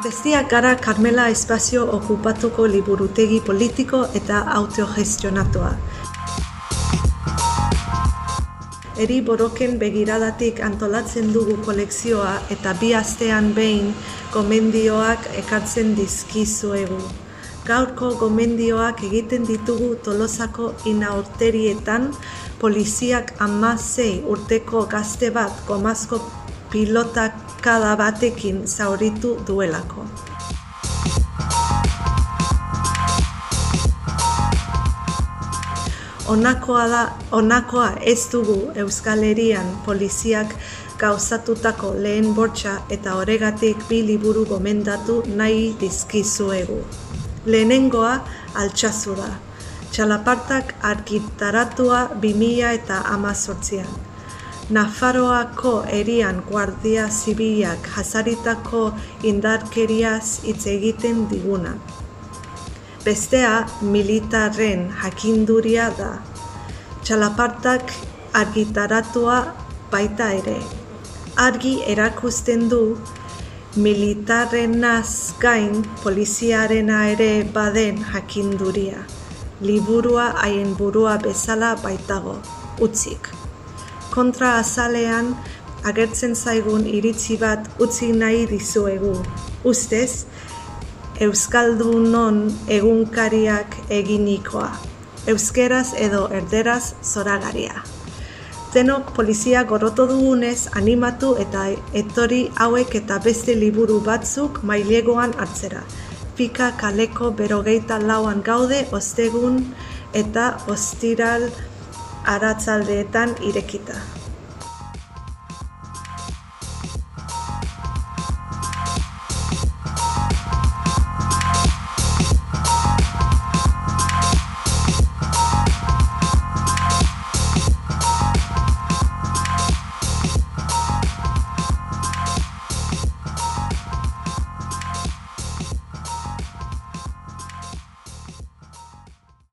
Bestiak gara Carmela espazio okupatuko liburutegi politiko eta autogestionatua. Eri boroken begiradatik antolatzen dugu kolekzioa eta bi astean behin gomendioak ekartzen dizkizuegu. Gaurko gomendioak egiten ditugu tolosako inaurterietan poliziak ama zei urteko gazte bat gomazko pilotakada batekin zauritu duelako. Honakoa da, honakoa ez dugu Euskal Herrian poliziak gauzatutako lehen bortxa eta horregatik bi liburu gomendatu nahi dizkizuegu. Lehenengoa altxazu da. Txalapartak argitaratua 2000 eta amazortzian. Nafaroako erian guardia zibilak jasaritako indarkeriaz hitz egiten diguna. Bestea militarren jakinduria da. Txalapartak argitaratua baita ere. Argi erakusten du militarrenaz gain poliziarena ere baden jakinduria. Liburua haien burua bezala baitago, utzik. Kontra azalean agertzen zaigun iritzi bat utzi nahi dizuegu. Ustez, Euskaldunon egunkariak eginikoa. Euskeraz edo erderaz zoragaria. Denok polizia goroto dugunez animatu eta etori hauek eta beste liburu batzuk mailegoan hartzera. Pika kaleko berogeita lauan gaude ostegun eta ostiral aratzaldeetan irekita.